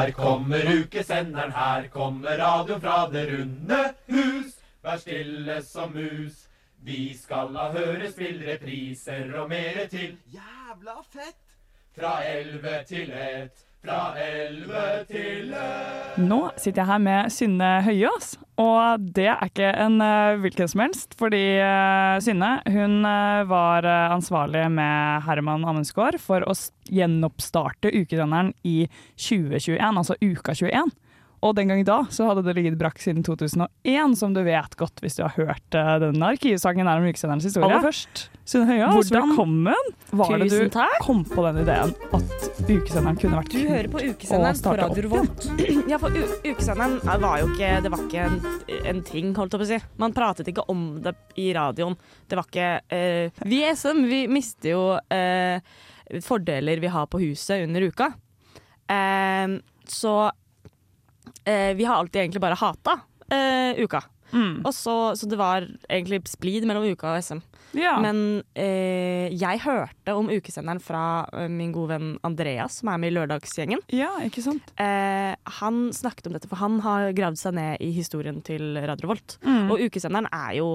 Her kommer ukesenderen, her kommer radio fra det runde hus. Vær stille som mus. Vi skal la høre spill, repriser og mere til. Jævla fett! Fra elleve til ett, fra elleve til ett. Nå sitter jeg her med Synne Høyås, og det er ikke en eh, hvilken som helst. Fordi eh, Synne hun eh, var ansvarlig med Herman Amundsgaard for å gjenoppstarte ukesenderen i 2021, altså uka 21. Og den gang da så hadde det ligget brakk siden 2001, som du vet godt hvis du har hørt uh, denne arkivsangen her om ukesenderens historie. Aller først, Sune Høia, Hvordan- velkommen! Var det du takk. kom på den ideen at ukesenderen kunne vært Du hører på ukesenderen på Radio opp Revolt. Ja, for ukesenderen var jo ikke Det var ikke en, en ting, holdt jeg på å si. Man pratet ikke om det i radioen. Det var ikke uh, Vi i SM vi mister jo uh, fordeler vi har på huset under uka. Uh, så eh, vi har alltid egentlig bare hata eh, uka. Mm. Så, så det var egentlig splid mellom uka og SM. Ja. Men eh, jeg hørte om ukesenderen fra eh, min gode venn Andreas, som er med i Lørdagsgjengen. ja, ikke sant? Eh, han snakket om dette, for han har gravd seg ned i historien til Radio Volt. Mm. Og ukesenderen er jo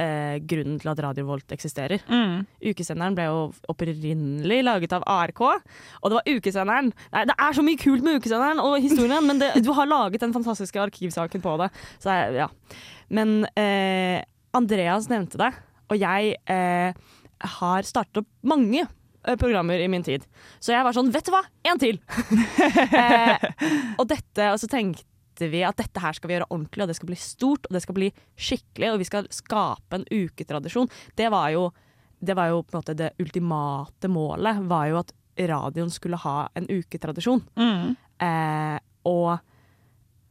eh, grunnen til at Radio Volt eksisterer. Mm. Ukesenderen ble jo opprinnelig laget av ARK, og det var ukesenderen. Nei, det er så mye kult med ukesenderen og historien, men det, du har laget den fantastiske arkivsaken på det. Så jeg- ja. Men eh, Andreas nevnte det, og jeg eh, har startet opp mange eh, programmer i min tid. Så jeg var sånn, vet du hva, en til! eh, og dette, og så tenkte vi at dette her skal vi gjøre ordentlig, og det skal bli stort, og det skal bli skikkelig, og vi skal skape en uketradisjon. Det var jo, det var jo det ultimate målet, var jo at radioen skulle ha en uketradisjon. Mm. Eh, og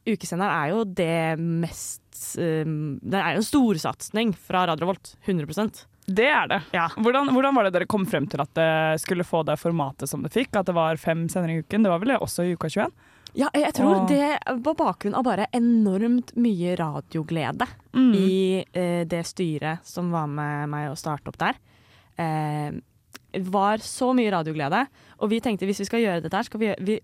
ukesenderen er jo det mest um, Det er jo en storsatsing fra Radio Volt. 100% Det er det. Ja. Hvordan, hvordan var det dere kom frem til at det skulle få det formatet som det fikk? At det var fem sendinger i uken? Det var vel også i uka 21? Ja, jeg tror det var bakgrunn av bare enormt mye radioglede Mm. i eh, det styret som var med meg å starte opp der. Eh, var så mye radioglede, og vi tenkte hvis vi skal gjøre dette her, skal vi gjøre vi,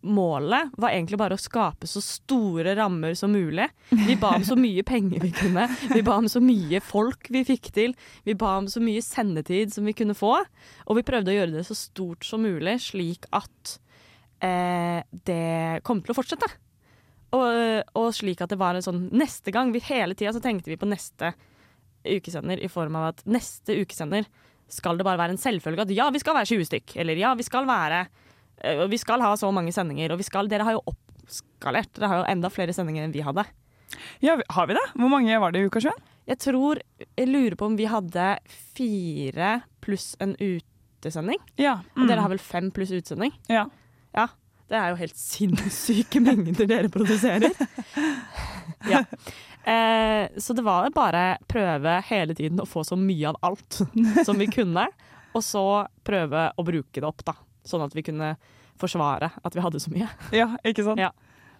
Målet var egentlig bare å skape så store rammer som mulig. Vi ba om så mye penger vi kunne. Vi ba om så mye folk vi fikk til. Vi ba om så mye sendetid som vi kunne få. Og vi prøvde å gjøre det så stort som mulig, slik at eh, det kom til å fortsette. Og, og slik at det var en sånn Neste gang, vi hele tida så tenkte vi på neste ukesender i form av at neste ukesender skal det bare være en selvfølge at ja, vi skal være 20 stykk. Eller ja, vi skal være øh, Vi skal ha så mange sendinger. Og vi skal, dere har jo oppskalert. Dere har jo enda flere sendinger enn vi hadde. Ja, har vi det? Hvor mange var det i uka 21? Jeg tror Jeg lurer på om vi hadde fire pluss en utesending. Ja. Og dere har vel fem pluss utesending? ja. Ja. Det er jo helt sinnssyke mengder dere produserer. ja. Eh, så det var bare prøve hele tiden å få så mye av alt som vi kunne. Og så prøve å bruke det opp, da. Sånn at vi kunne forsvare at vi hadde så mye. ja, ikke sant? Ja.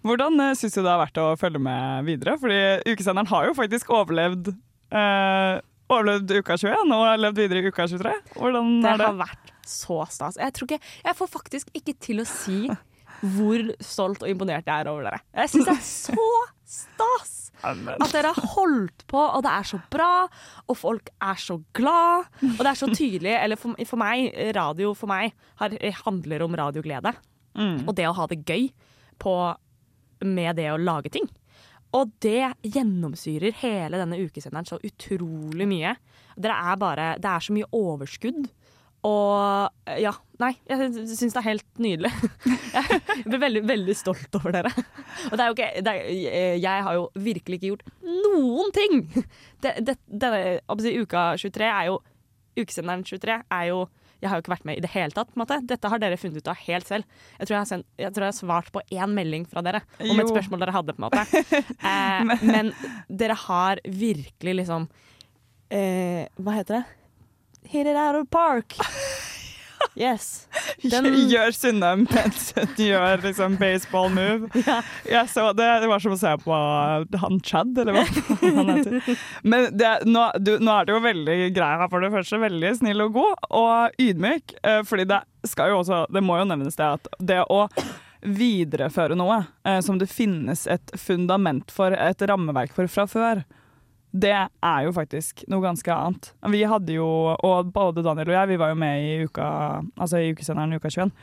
Hvordan uh, syns du det har vært å følge med videre? Fordi ukesenderen har jo faktisk overlevd eh, Overlevd uka 21 og har levd videre i uka 23. Hvordan Det er det? har vært så stas. Jeg tror ikke Jeg får faktisk ikke til å si hvor stolt og imponert jeg er over dere. Jeg syns det er så stas! At dere har holdt på, og det er så bra, og folk er så glad. Og det er så tydelig, eller for, for meg, radio for meg har, handler om radioglede. Mm. Og det å ha det gøy på, med det å lage ting. Og det gjennomsyrer hele denne ukesenderen så utrolig mye. Er bare, det er så mye overskudd. Og ja, nei, jeg syns det er helt nydelig. Jeg blir veldig, veldig stolt over dere. Og det er jo ikke det er, Jeg har jo virkelig ikke gjort noen ting! Det, det, denne uka 23 er jo Ukesenderen 23 er jo Jeg har jo ikke vært med i det hele tatt. måte. Dette har dere funnet ut av helt selv. Jeg tror jeg har, sendt, jeg, tror jeg har svart på én melding fra dere om et spørsmål dere hadde. på en måte. Eh, men dere har virkelig liksom eh, Hva heter det? Hit it out of park. Yes. Den- Gjør Synne mens hun gjør liksom baseball move. Ja. Jeg så det, det var som å se på han Chad, eller hva han heter. Men det, nå, du, nå er det jo veldig grei her, for det første. Veldig snill og god, og ydmyk. eh, Fordi det skal jo også Det må jo nevnes det at det å videreføre noe eh, som det finnes et fundament for, et rammeverk for fra før, det er jo faktisk noe ganske annet. Vi hadde jo, og både Daniel og jeg, vi var jo med i uka, altså i ukesenderen Uka 21.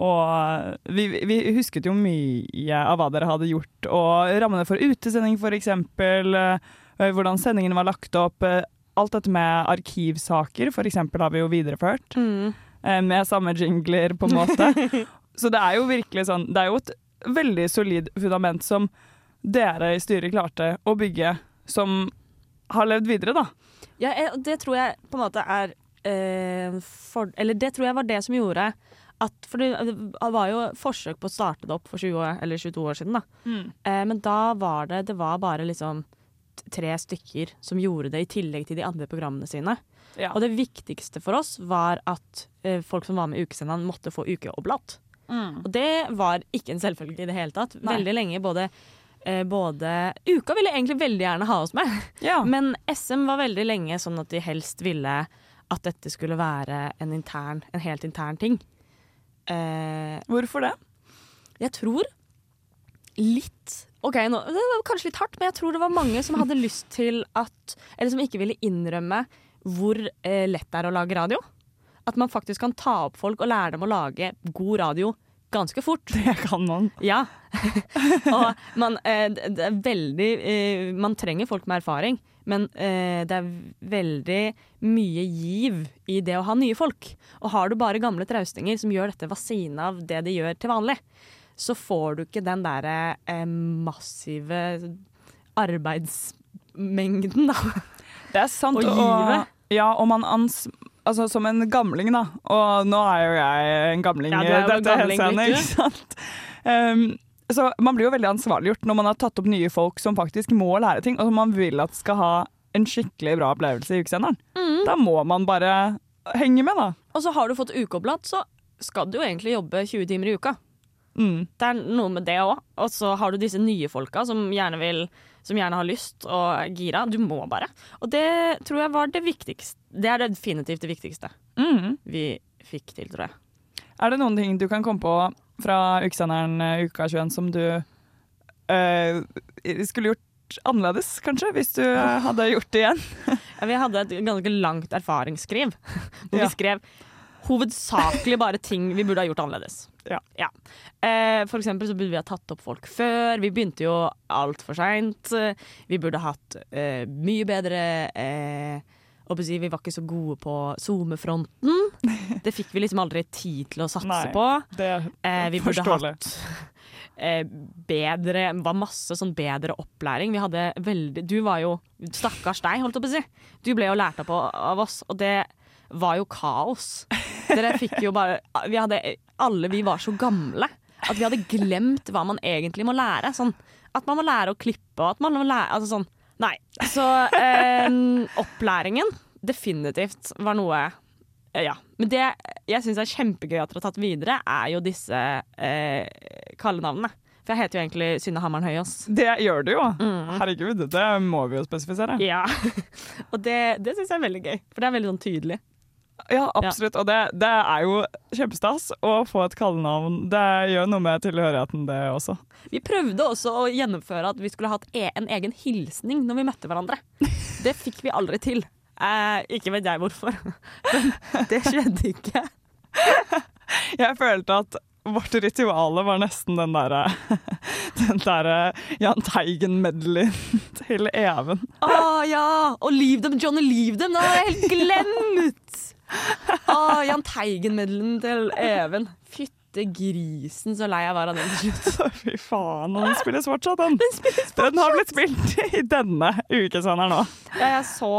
Og vi, vi, husket jo mye av hva dere hadde gjort, og rammene for utesending f.eks. Uh, hvordan sendingen var lagt opp. Uh, alt dette med arkivsaker f.eks. har vi jo videreført. Mm. Uh, med samme jingler, på en måte. Så det er jo virkelig sånn Det er jo et veldig solid fundament som dere i styret klarte å bygge, som har levd videre, da. Ja, det tror jeg på en måte er for, Eller det tror jeg var det som gjorde at For det var jo forsøk på å starte det opp for 20 år, eller 22 år siden, da. Mm. Eh, men da var det Det var bare liksom tre stykker som gjorde det, i tillegg til de andre programmene sine. Ja. Og det viktigste for oss var at eh, folk som var med i ukesendene, måtte få ukeoblat. Mm. Og det var ikke en selvfølge i det hele tatt. Nei. Veldig lenge både, eh, både Uka ville egentlig veldig gjerne ha oss med, Ja. men SM var veldig lenge sånn at de helst ville at dette skulle være en, intern, en helt intern ting. Eh, Hvorfor det? jeg tror litt OK, nå, det var kanskje litt hardt, men jeg tror det var mange som hadde lyst til at Eller som ikke ville innrømme hvor eh, lett det er å lage radio. At man faktisk kan ta opp folk og lære dem å lage god radio ganske fort. Det kan man. Ja. og man, eh, det er veldig eh, Man trenger folk med erfaring, men eh, det er veldig mye giv i det å ha nye folk. Og har du bare gamle traustinger som gjør dette ved siden av det de gjør til vanlig, så får du ikke den derre massive arbeidsmengden, da. Det er sant. Og givet. ja, og man ans... Altså som en gamling, da. Og nå er jo jeg en gamling i dette henseendet, ikke sant. Um, så man blir jo veldig ansvarliggjort når man har tatt opp nye folk som faktisk må lære ting, og som man vil at skal ha en skikkelig bra opplevelse i ukesenderen. Mm. Da må man bare henge med, da. Og så har du fått ukeoblat, så skal du jo egentlig jobbe 20 timer i uka. Mm. Det er noe med det òg. Og så har du disse nye folka som gjerne vil Som gjerne har lyst og gira. Du må bare. Og det tror jeg var det viktigste. Det er definitivt det viktigste Mm. vi fikk til, tror jeg. Er det noen ting du kan komme på fra ukesenderen eh, Uka 21 som du øh, skulle gjort annerledes, kanskje? Hvis du eh, hadde gjort det igjen? Ja, vi hadde et ganske langt erfaringsskriv hvor Ja. vi skrev hovedsakelig bare ting vi burde ha gjort annerledes. Ja. Eh, for eksempel så burde vi ha tatt opp folk før. Vi begynte jo altfor seint. Vi burde hatt eh, mye bedre eh, Vi var ikke så gode på SoMe-fronten. Det fikk vi liksom aldri tid til å satse Nei. på. Eh, vi burde hatt eh, bedre var masse sånn bedre opplæring. Vi hadde veldig Du var jo Stakkars deg, holdt jeg på å si. Du ble jo lært opp av oss, og det var jo kaos. Dere fikk jo bare vi hadde, Alle vi var så gamle at vi hadde glemt hva man egentlig må lære. Sånn at man må lære å klippe, og at man må lære Altså sånn Nei. Så eh, opplæringen definitivt var noe eh, ja. Men det jeg syns er kjempegøy at dere har tatt videre, er jo disse eh, kallenavnene. For jeg heter jo egentlig Synne Hammeren Høyås. Det gjør du jo. Mm. Herregud, det må vi jo spesifisere. Ja. Og det, det syns jeg er veldig gøy, for det er veldig sånn tydelig. Ja, absolutt. Og det, det er jo kjempestas å få et kallenavn. Det gjør noe med tilhørigheten, det også. Vi prøvde også å gjennomføre at vi skulle hatt e en egen hilsning når vi møtte hverandre. Det fikk vi aldri til. Eh, ikke vet jeg hvorfor, men det skjedde ikke. Jeg følte at vårt rituale var nesten den derre Den derre Jahn Teigen-medleyen til Even. Å ja! Og Leave Them, Johnny Leave Them! Det har jeg helt glemt! Å, Jahn Teigen-medlen til Even. Fytte grisen, så lei jeg var av den til slutt. Fy faen, den spilles fortsatt, den. Den har blitt spilt i denne ukesenderen nå. Ja, jeg så,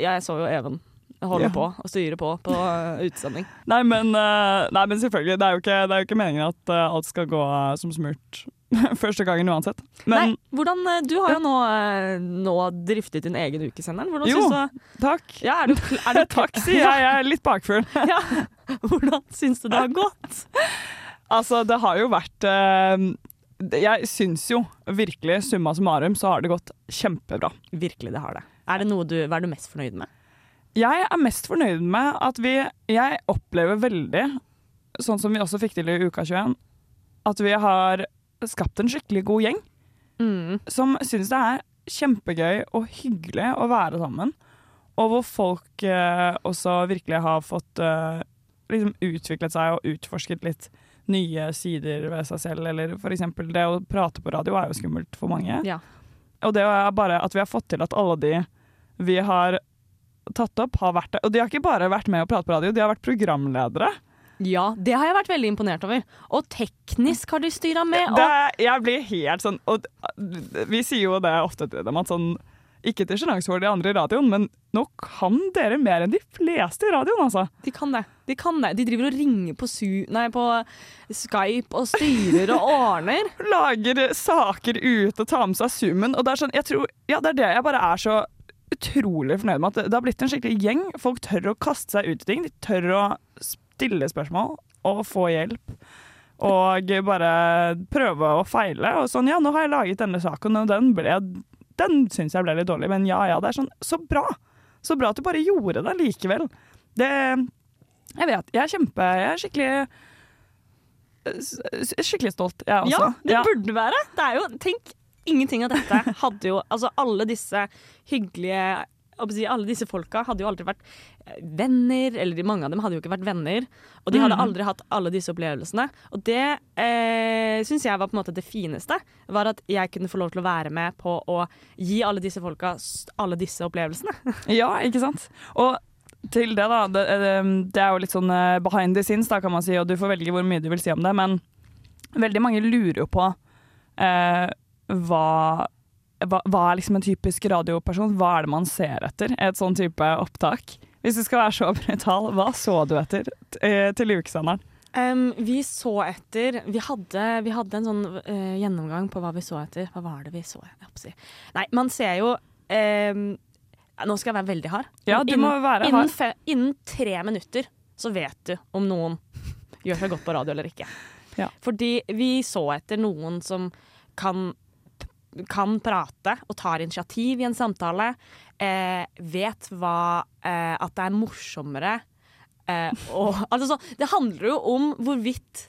ja, jeg så jo Even holde Ja. på og styre på på utsending. Nei, men, eh, nei, men selvfølgelig. Det er, jo ikke, det er jo ikke meningen at eh, alt skal gå eh, som smurt første gangen uansett. Men Nei, hvordan, uh, du har jo nå, uh, nå driftet din egen ukesenderen. Hvordan Jo. syns du takk. ja, er du, er du Takk, sier jeg. Jeg er litt bakfull. Ja. Hvordan syns du det har gått? Altså, det har jo vært eh, Jeg syns jo virkelig, summa summarum, så har det gått kjempebra. Virkelig, det har det. Er det noe du, hva er du mest fornøyd med? Jeg er mest fornøyd med at vi Jeg opplever veldig, sånn som vi også fikk til i Uka 21, at vi har skapt en skikkelig god gjeng Mm. som syns det er kjempegøy og hyggelig å være sammen. Og hvor folk eh, også virkelig har fått eh, liksom utviklet seg og utforsket litt nye sider ved seg selv. Eller for eksempel det å prate på radio er jo skummelt for mange. Ja. Og det er bare at vi har fått til at alle de vi har tatt opp, har vært det. Og de har ikke bare vært med og pratet på radio, de har vært programledere. Ja, det har jeg vært veldig imponert over. Og teknisk har de styra med. Det, jeg blir helt sånn Og vi sier jo det ofte til dem, at sånn Ikke til sjenanse for de andre i radioen, men nå kan dere mer enn de fleste i radioen, altså. de kan det. De kan det. De driver og ringer på, su nei, på Skype og styrer og ordner. Lager saker ut og tar med seg summen. Og det er sånn, jeg tror Ja, det er det jeg bare er så utrolig fornøyd med. At det, det har blitt en skikkelig gjeng. Folk tør å kaste seg ut i ting. De tør å stille spørsmål og få hjelp. Og bare prøve å feile. Og sånn, ja, nå har jeg laget denne saken, og den ble Den syns jeg ble litt dårlig, men ja ja, det er sånn Så bra! Så bra at du bare gjorde det likevel. Det Jeg vet. Jeg er kjempe Jeg er skikkelig Skikkelig stolt, jeg også. Ja, det Ja. burde være. Det er jo, tenk, ingenting av dette hadde jo Altså, alle disse hyggelige Alle disse folka hadde jo aldri vært eh, venner, eller mange av dem hadde jo ikke vært venner. Og de hadde Mhm. aldri hatt alle disse opplevelsene. Og det eh, syns jeg var på en måte det fineste. Var at jeg kunne få lov til å være med på å gi alle disse folka alle disse opplevelsene. Ja, ikke sant? Og til det, da. Det, eh, det er jo litt sånn eh, behind the scenes, da, kan man si, og du får velge hvor mye du vil si om det, men veldig mange lurer jo på eh, hva, hva Hva er liksom en typisk radioperson? Hva er det man ser etter et sånn type opptak? Hvis du skal være så brutal, hva så du etter eh, til ukesenderen? Um, vi så etter Vi hadde, vi hadde en sånn uh, gjennomgang på hva vi så etter. Hva var det vi så? Si. Nei, man ser jo um, Nå skal jeg være veldig hard. Ja, du du må være innen, hard. fe, innen tre minutter så vet du om noen gjør seg godt på radio eller ikke. Ja. Fordi vi så etter noen som kan, kan prate og tar initiativ i en samtale. Eh, vet hva eh, At det er morsommere. Eh, og, altså, så, det handler jo om hvorvidt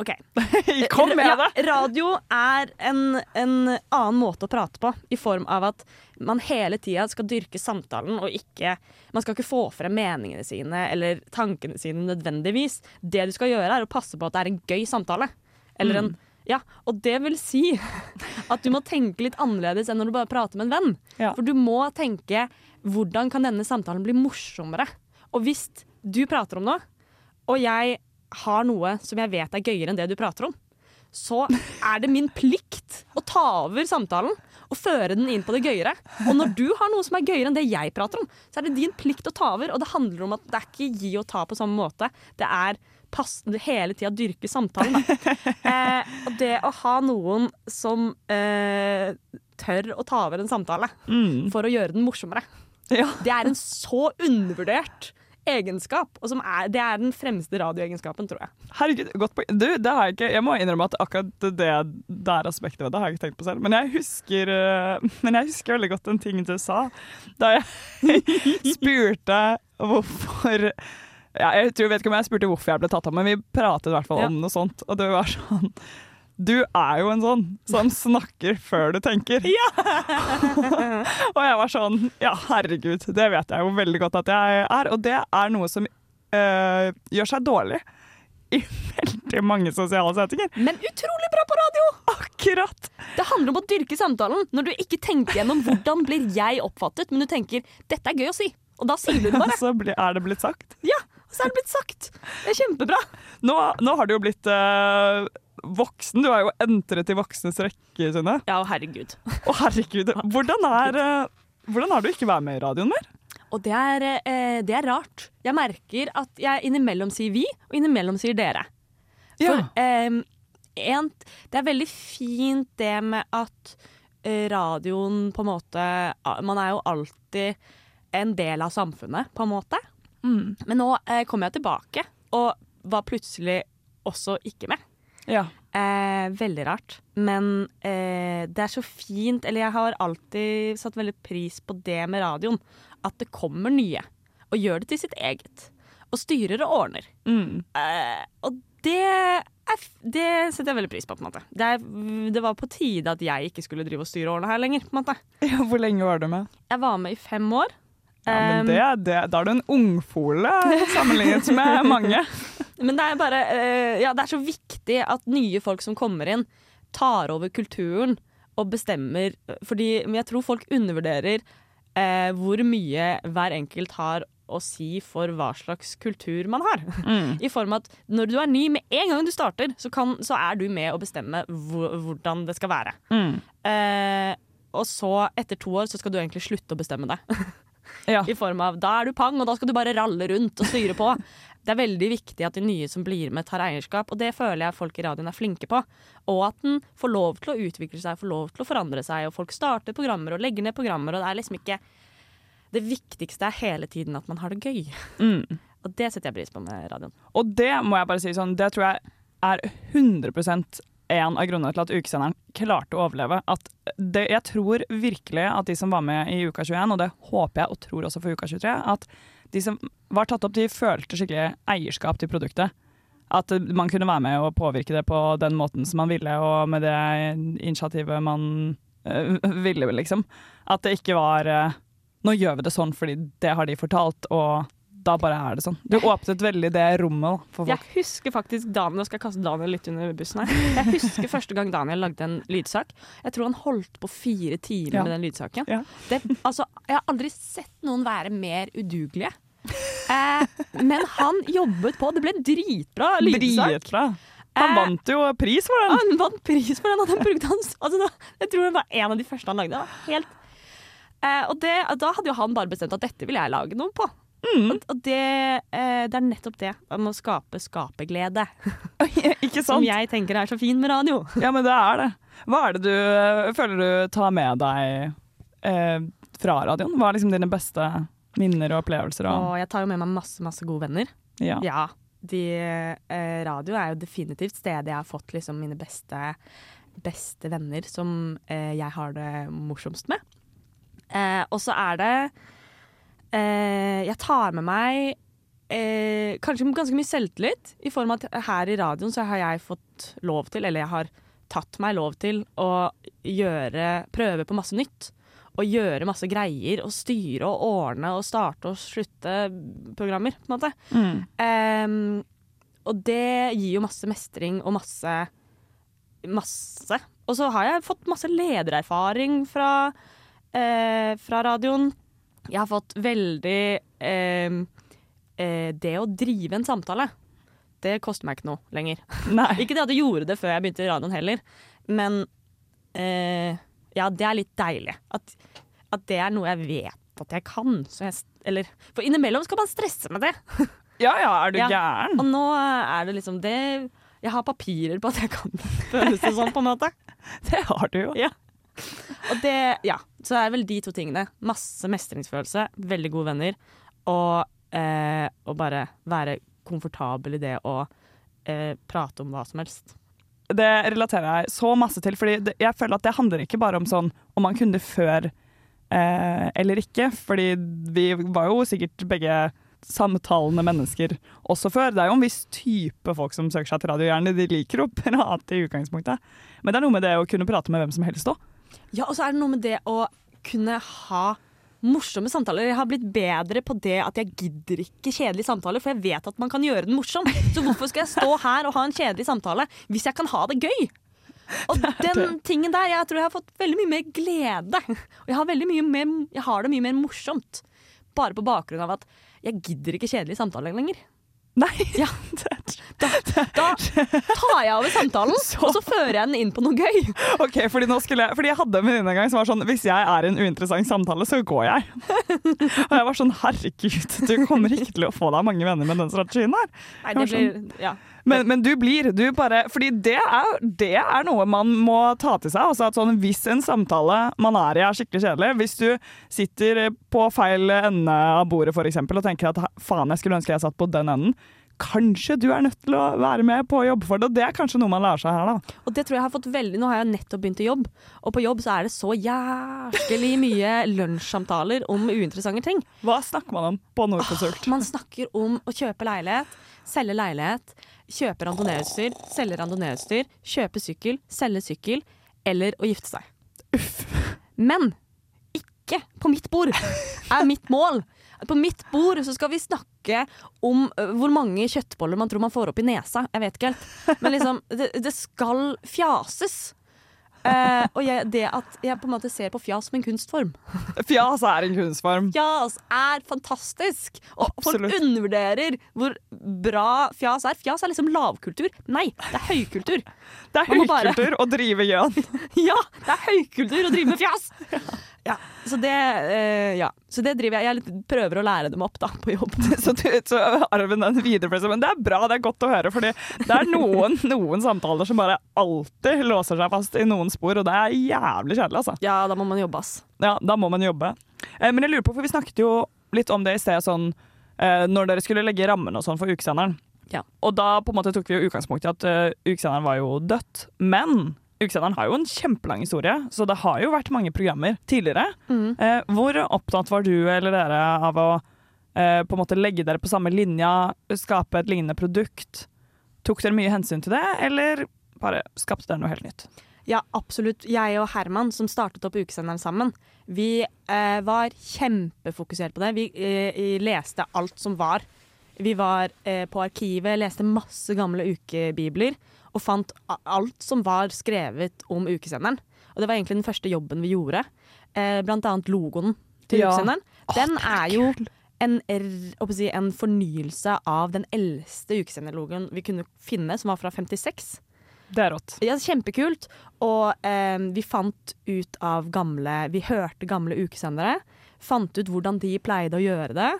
OK. Kom med Ja, radio er en, en annen måte å prate på, i form av at man hele tida skal dyrke samtalen, og ikke Man skal ikke få frem meningene sine eller tankene sine nødvendigvis. Det du skal gjøre, er å passe på at det er en gøy samtale. Eller en ja, og det vil si at du må tenke litt annerledes enn når du bare prater med en venn. Ja. For du må tenke hvordan kan denne samtalen bli morsommere? Og hvis du prater om noe, og jeg har noe som jeg vet er gøyere enn det du prater om, så er det min plikt å ta over samtalen og føre den inn på det gøyere. Og når du har noe som er gøyere enn det jeg prater om, så er det din plikt å ta over. Og det handler om at det er ikke gi og ta på samme måte. Det er passende hele tida dyrke samtalen. Da. Eh, og det å ha noen som eh, tør å ta over en samtale Mm. for å gjøre den morsommere, Ja. det er en så undervurdert egenskap. Og som er, det er den fremste radioegenskapen, tror jeg. Herregud, godt poeng. Du, det har jeg ikke Jeg må innrømme at akkurat det der aspektet ved det har jeg ikke tenkt på selv. Men jeg husker, eh, men jeg husker veldig godt en ting du sa da jeg spurte hvorfor ja, Jeg tror, vet ikke om jeg spurte hvorfor jeg ble tatt av, men vi pratet i hvert fall Ja. om noe sånt. Og det var sånn Du er jo en sånn som snakker før du tenker. Ja! og jeg var sånn Ja, herregud, det vet jeg jo veldig godt at jeg er. Og det er noe som øh, gjør seg dårlig i veldig mange sosiale settinger. Men utrolig bra på radio! Akkurat! Det handler om å dyrke samtalen når du ikke tenker gjennom hvordan blir jeg oppfattet, men du tenker 'dette er gøy å si'. Og da sier du det bare. Så er det blitt sagt. Ja, og så er det blitt sagt. Det er kjempebra. Nå, nå har du jo blitt uh, voksen. Du har jo entret i voksnes rekke, Synne. Ja, herregud. Å, herregud. Hvordan er, uh, hvordan er det å ikke være med i radioen mer? Og det er, uh, det er rart. Jeg merker at jeg innimellom sier vi, og innimellom sier dere. For em, en, det er veldig fint det med at radioen på en måte Man er jo alltid en del av samfunnet, på en måte. Mm. Men nå eh, kom jeg tilbake, og var plutselig også ikke med. Ja. Eh, veldig rart. Men eh, det er så fint Eller jeg har alltid satt veldig pris på det med radioen. At det kommer nye. Og gjør det til sitt eget. Og styrer og ordner. Mm. Eh, og det er det setter jeg veldig pris på. på en måte. Det, er, det var på tide at jeg ikke skulle drive og styre årene her lenger. på en måte. Ja, Hvor lenge var du med? Jeg var med i fem år. Ja, men det, det, Da er du en ungfole sammenlignet med mange. Men det er bare eh, Ja, det er så viktig at nye folk som kommer inn, tar over kulturen og bestemmer Fordi jeg tror folk undervurderer eh, hvor mye hver enkelt har å si for hva slags kultur man har. Mm. I form av at når du er ny, med en gang du starter, så, kan, så er du med å bestemme hvordan det skal være. Mm. Eh, og så, etter to år, så skal du egentlig slutte å bestemme det. Ja. I form av da er du pang, og da skal du bare ralle rundt og styre på. Det er veldig viktig at de nye som blir med, tar eierskap, og det føler jeg folk i radioen er flinke på. Og at den får lov til å utvikle seg, får lov til å forandre seg, og folk starter programmer og legger ned programmer, og det er liksom ikke Det viktigste er hele tiden at man har det gøy. Mm. Og det setter jeg pris på med radioen. Og det må jeg bare si sånn, det tror jeg er 100 en av grunnene til at ukesenderen klarte å overleve. At det, jeg tror virkelig at de som var med i Uka 21, og det håper jeg og tror også for Uka 23, at de som var tatt opp, de følte skikkelig eierskap til produktet. At man kunne være med og påvirke det på den måten som man ville, og med det initiativet man øh, ville, liksom. At det ikke var øh, Nå gjør vi det sånn fordi det har de fortalt, og da bare er det sånn. Du åpnet veldig det rommet da. Jeg husker faktisk Daniel, skal jeg kaste Daniel litt under bussen her. Jeg husker første gang Daniel lagde en lydsak. Jeg tror han holdt på fire timer Ja. med den lydsaken. Ja. Det, altså, jeg har aldri sett noen være mer udugelige. Eh, men han jobbet på. Det ble dritbra lydsak. Dritbra. Han Eh, vant jo pris for den. Han vant pris for den, og den brukte han altså, Jeg tror det var en av de første han lagde. Det var helt eh, Og det, da hadde jo han bare bestemt at dette vil jeg lage noe på. Mm. Og, og det, eh, det er nettopp det. om å skape skaperglede. Ikke Som jeg tenker er så fin med radio. Ja, men det er det. Hva er det du øh, føler du tar med deg eh, fra radioen? Hva er liksom dine beste minner og opplevelser? Og, Og jeg tar jo med meg masse, masse gode venner. ja. Ja, de, eh, radio er jo definitivt stedet jeg har fått liksom mine beste, beste venner som eh, jeg har det morsomst med. Eh, og så er det eh, Jeg tar med meg eh, kanskje ganske mye selvtillit, i form av at her i radioen så har jeg fått lov til, eller jeg har tatt meg lov til, å gjøre, prøve på masse nytt. Og gjøre masse greier, og styre og ordne og starte og slutte programmer, på en måte. Mm. Eh, og det gir jo masse mestring og masse Masse. Og så har jeg fått masse ledererfaring fra, eh, fra radioen. Jeg har fått veldig ehm, eh, Det å drive en samtale, det koster meg ikke noe lenger. Ikke det at jeg gjorde det før jeg begynte i radioen heller, men eh, ja, det er litt deilig. At, at det er noe jeg vet at jeg kan. Så jeg, eller, for innimellom skal man stresse med det. Ja ja, er du Ja. gæren? Og nå er det liksom det Jeg har papirer på at jeg kan. Føles det sånn, på en måte. Det har du jo. Ja. Og det, ja. Så det er vel de to tingene. Masse mestringsfølelse, veldig gode venner, og, eh, og bare være komfortabel i det å eh, prate om hva som helst. Det relaterer jeg så masse til, fordi jeg føler at det handler ikke bare om sånn om man kunne før eh, eller ikke, fordi vi var jo sikkert begge samtalende mennesker også før. Det er jo en viss type folk som søker seg til radiohjernen. de liker å prate i utgangspunktet. Men det er noe med det å kunne prate med hvem som helst òg. Ja, og så er det noe med det å kunne ha morsomme samtaler. Jeg har blitt bedre på det at jeg gidder ikke kjedelige samtaler, for jeg vet at man kan gjøre den morsom. Så hvorfor skal jeg stå her og ha en kjedelig samtale hvis jeg kan ha det gøy? Og den tingen der, jeg tror jeg har fått veldig mye mer glede. Og jeg har, mer, jeg har det mye mer morsomt. Bare på bakgrunn av at jeg gidder ikke kjedelige samtaler lenger. Nei, Ja. Da, da tar jeg over samtalen, og så fører jeg den inn på noe gøy. ok, fordi, nå jeg, fordi jeg hadde en venninne en gang som var sånn Hvis jeg er i en uinteressant samtale, så går jeg. Og jeg var sånn Herregud, du kommer ikke til å få deg mange venner med den strategien her. Nei, det blir, ja. Men, men du blir, du bare Fordi det er, det er noe man må ta til seg. Altså at sånn, hvis en samtale man er i er skikkelig kjedelig, hvis du sitter på feil ende av bordet for eksempel, og tenker at faen, jeg skulle ønske jeg satt på den enden, kanskje du er nødt til å være med på å jobbe for det. Og det er kanskje noe man lærer seg her, da. Og det tror jeg har fått veldig Nå har jeg nettopp begynt i jobb, og på jobb så er det så jæskelig mye lunsjsamtaler om uinteressante ting. Hva snakker man om på Nordkonsult? Man snakker om å kjøpe leilighet, selge leilighet, kjøpe randonee-utstyr, selge randonee-utstyr, kjøpe sykkel, selge sykkel eller å gifte seg. Men ikke på mitt bord er mitt mål. På mitt bord så skal vi snakke om hvor mange kjøttboller man tror man får opp i nesa. Jeg vet ikke helt. Men liksom, det, det skal fjases. Eh, og jeg, det at jeg på en måte ser på fjas som en kunstform. Fjas er en kunstform. Fjas er fantastisk! Og Absolutt. folk undervurderer hvor bra fjas er. Fjas er liksom lavkultur. Nei, det er høykultur. Det er høykultur bare- å drive gjøn. Ja, det er høykultur å drive med fjas! Ja, så det, eh, ja. så det driver jeg Jeg litt- prøver å lære dem opp da, på jobb. Så, så arven den videreføres. Men det er bra, det er godt å høre. Fordi det er noen, noen samtaler som bare alltid låser seg fast i noen spor, og det er jævlig kjedelig, altså. Ja, da må man jobbe, ass. Ja, da må man jobbe. Eh, men jeg lurer på, for vi snakket jo litt om det i sted, sånn eh, når dere skulle legge rammene og sånn for ukesenderen. Ja. Og da på en måte tok vi jo utgangspunkt i at uh, ukesenderen var jo dødt. Men ukesenderen har jo en kjempelang historie, så det har jo vært mange programmer tidligere. Mm. Eh, hvor opptatt var du eller dere av å eh, på en måte legge dere på samme linja, skape et lignende produkt? Tok dere mye hensyn til det, eller bare skapte dere noe helt nytt? Ja, absolutt. Jeg og Herman, som startet opp Ukesenderen sammen, vi eh, var kjempefokusert på det. Vi eh, leste alt som var. Vi var eh, på arkivet, leste masse gamle ukebibler og fant alt som var skrevet om ukesenderen. Og det var egentlig den første jobben vi gjorde. Eh, blant annet logoen til Ja. ukesenderen. Den er jo en, er, si, en fornyelse av den eldste ukesenderlogoen vi kunne finne, som var fra 56. Det er rått. Ja, kjempekult. Og eh, vi fant ut av gamle Vi hørte gamle ukesendere. Fant ut hvordan de pleide å gjøre det.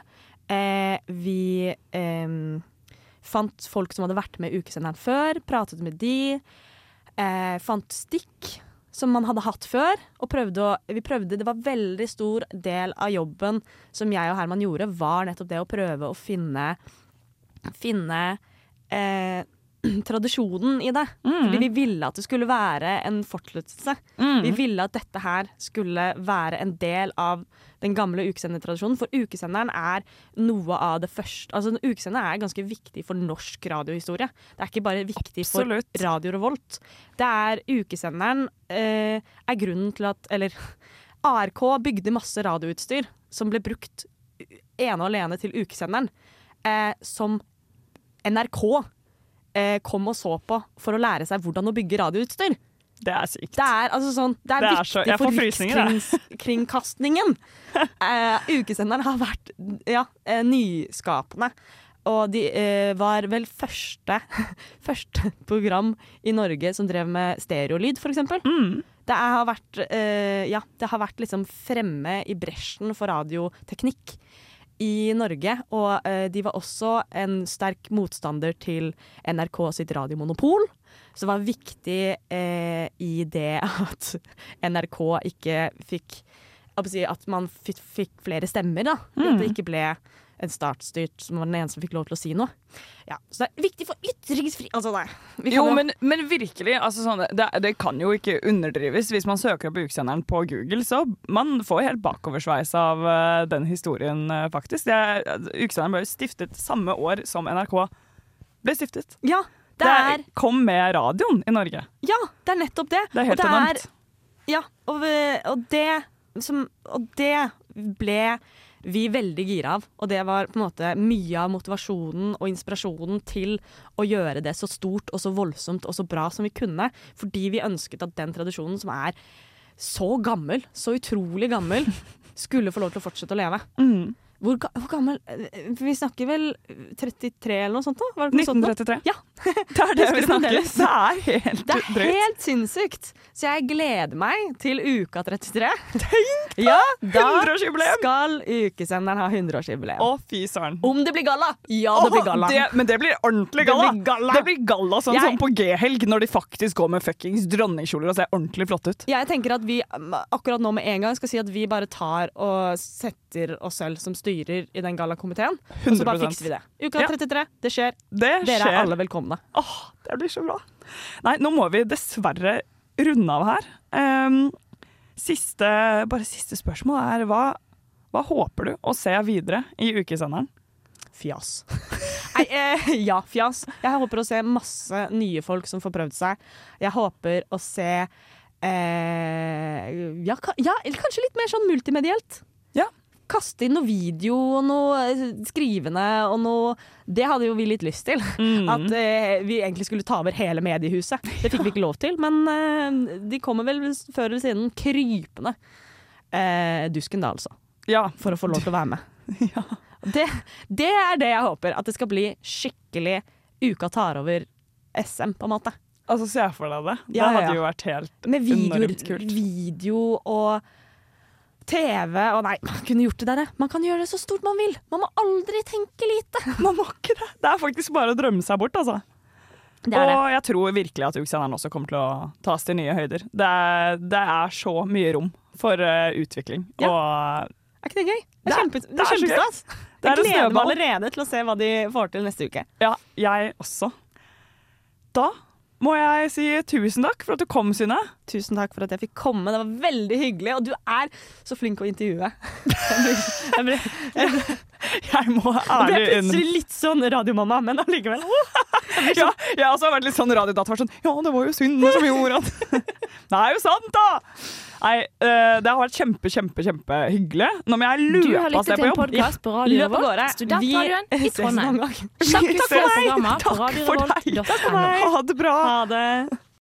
Eh, vi eh, fant folk som hadde vært med i ukesenderen før, pratet med de. Eh, fant stikk som man hadde hatt før. Og prøvde å, vi prøvde, det var veldig stor del av jobben som jeg og Herman gjorde, var nettopp det å prøve å finne Finne eh, tradisjonen i det. Fordi vi ville at det skulle være en fortsettelse. Mm. Vi ville at dette her skulle være en del av den gamle ukesendertradisjonen. For ukesenderen er noe av det første Altså Ukesenderen er ganske viktig for norsk radiohistorie. Det er ikke bare viktig Absolutt. for Radio Revolt. Det er Ukesenderen eh, er grunnen til at Eller ARK bygde masse radioutstyr som ble brukt ene og alene til ukesenderen. Eh, som NRK eh, kom og så på for å lære seg hvordan å bygge radioutstyr. Det er sykt. Det er, altså sånn, det er Det er viktig så- for. Rikskringkastingen. eh, ukesenderen har vært ja, eh, nyskapende. Og de eh, var vel første, første program i Norge som drev med stereolyd, for eksempel. Mm. Det har vært, eh, ja, det har vært liksom fremme i bresjen for radioteknikk i Norge. Og eh, de var også en sterk motstander til NRK sitt radiomonopol. Så det var viktig eh, i det at NRK ikke fikk At man fikk, fikk flere stemmer, da. At det ikke ble en startstyrt som var den eneste som fikk lov til å si noe. Ja, så det er viktig for ytringsfri... Altså, nei. Kan Jo, men, men virkelig, altså sånn, det, det kan jo ikke underdrives. Hvis man søker opp ukesenderen på Google, så man får helt bakoversveis av uh, den historien, uh, faktisk. Er- ukesenderen ble jo stiftet samme år som NRK ble stiftet. Ja, det er... Det kom med radioen i Norge. Ja, det er nettopp det. Det er helt enormt. Ja, og, og, det som, og det ble vi veldig gira av. Og det var på en måte mye av motivasjonen og inspirasjonen til å gjøre det så stort og så voldsomt og så bra som vi kunne. Fordi vi ønsket at den tradisjonen som er så gammel, så utrolig gammel, skulle få lov til å fortsette å leve. Mm. Hvor, ga- hvor gammel eh, Vi snakker vel 33 eller noe sånt? da? Var det ikke noe sånt da? 1933. Ja. Det er det vi snakker. Det er helt Det er drøyt. helt sinnssykt! Så jeg gleder meg til uka 33. Tenk Ja, da 100-årsjubileum! skal ukesenderen ha 100-årsjubileum. Å, fy søren. Om det blir galla! Ja, det blir galla. Det, men det blir ordentlig Det galla. blir galla. Det blir galla sånn Jeg- som på G-helg, når de faktisk går med fuckings dronningkjoler og ser ordentlig flotte ut. Jeg tenker at vi akkurat nå med en gang skal si at vi bare tar og setter oss selv som styrer i den gallakomiteen. Og så bare fikser vi det. Uka Ja. 33, det skjer. Det Dere skjer. er alle velkomne. Åh, det blir så bra. Nei, nå må vi dessverre runde av her. Um, siste, bare siste spørsmål er hva, hva håper du å se videre i ukesenderen? Fjas. Nei, eh, ja, fjas. Jeg håper å se masse nye folk som får prøvd seg. Jeg håper å se eh, ja, ja, eller kanskje litt mer sånn multimedielt. Ja. Kaste inn noe video og noe eh, skrivende og noe Det hadde jo vi litt lyst til. Mm. At eh, vi egentlig skulle ta over hele mediehuset. Det fikk vi ikke lov til, men eh, de kommer vel før eller siden krypende. Eh, dusken da, altså. ja. For å få lov til å være med. Ja. Det, det er det jeg håper. At det skal bli skikkelig Uka tar over SM, på en måte. Altså, se for deg det. Ja, det ja, hadde jo vært helt Med videoer, Enormt kult. video og TV og Nei, man kunne gjort det der. jeg. Man kan gjøre det så stort man vil. Man må aldri tenke lite. Man må ikke det. Det er faktisk bare å drømme seg bort, altså. Det det. Og jeg tror virkelig at ukesenderen også kommer til å tas til nye høyder. Det er, det er så mye rom for uh, utvikling. Ja. Og Er ikke det gøy? Det er, kjempe, det er. Det er Jeg gleder meg allerede til å se hva de får til neste uke. ja, jeg også. Da må jeg si tusen takk for at du kom, Synne. Tusen takk for at jeg fikk komme. Det var veldig hyggelig, og du er så flink å intervjue. Jeg ble, jeg ble, Jeg må ærlig ble plutselig litt sånn radiomamma, men allikevel. Ja, jeg har også vært litt sånn radiodatter. Sånn, ja, det var jo synd som gjorde at Det er jo sant, da! Nei, eh, det har vært kjempe, kjempe, kjempehyggelig. Nå må jeg Du har løpe av sted til jobb. en har lyttet på en Radio på radioen vår, studentradioen i en Trondheim. Takk. Sjekk Takk for meg. Takk for deg. Ha det bra. Ha det.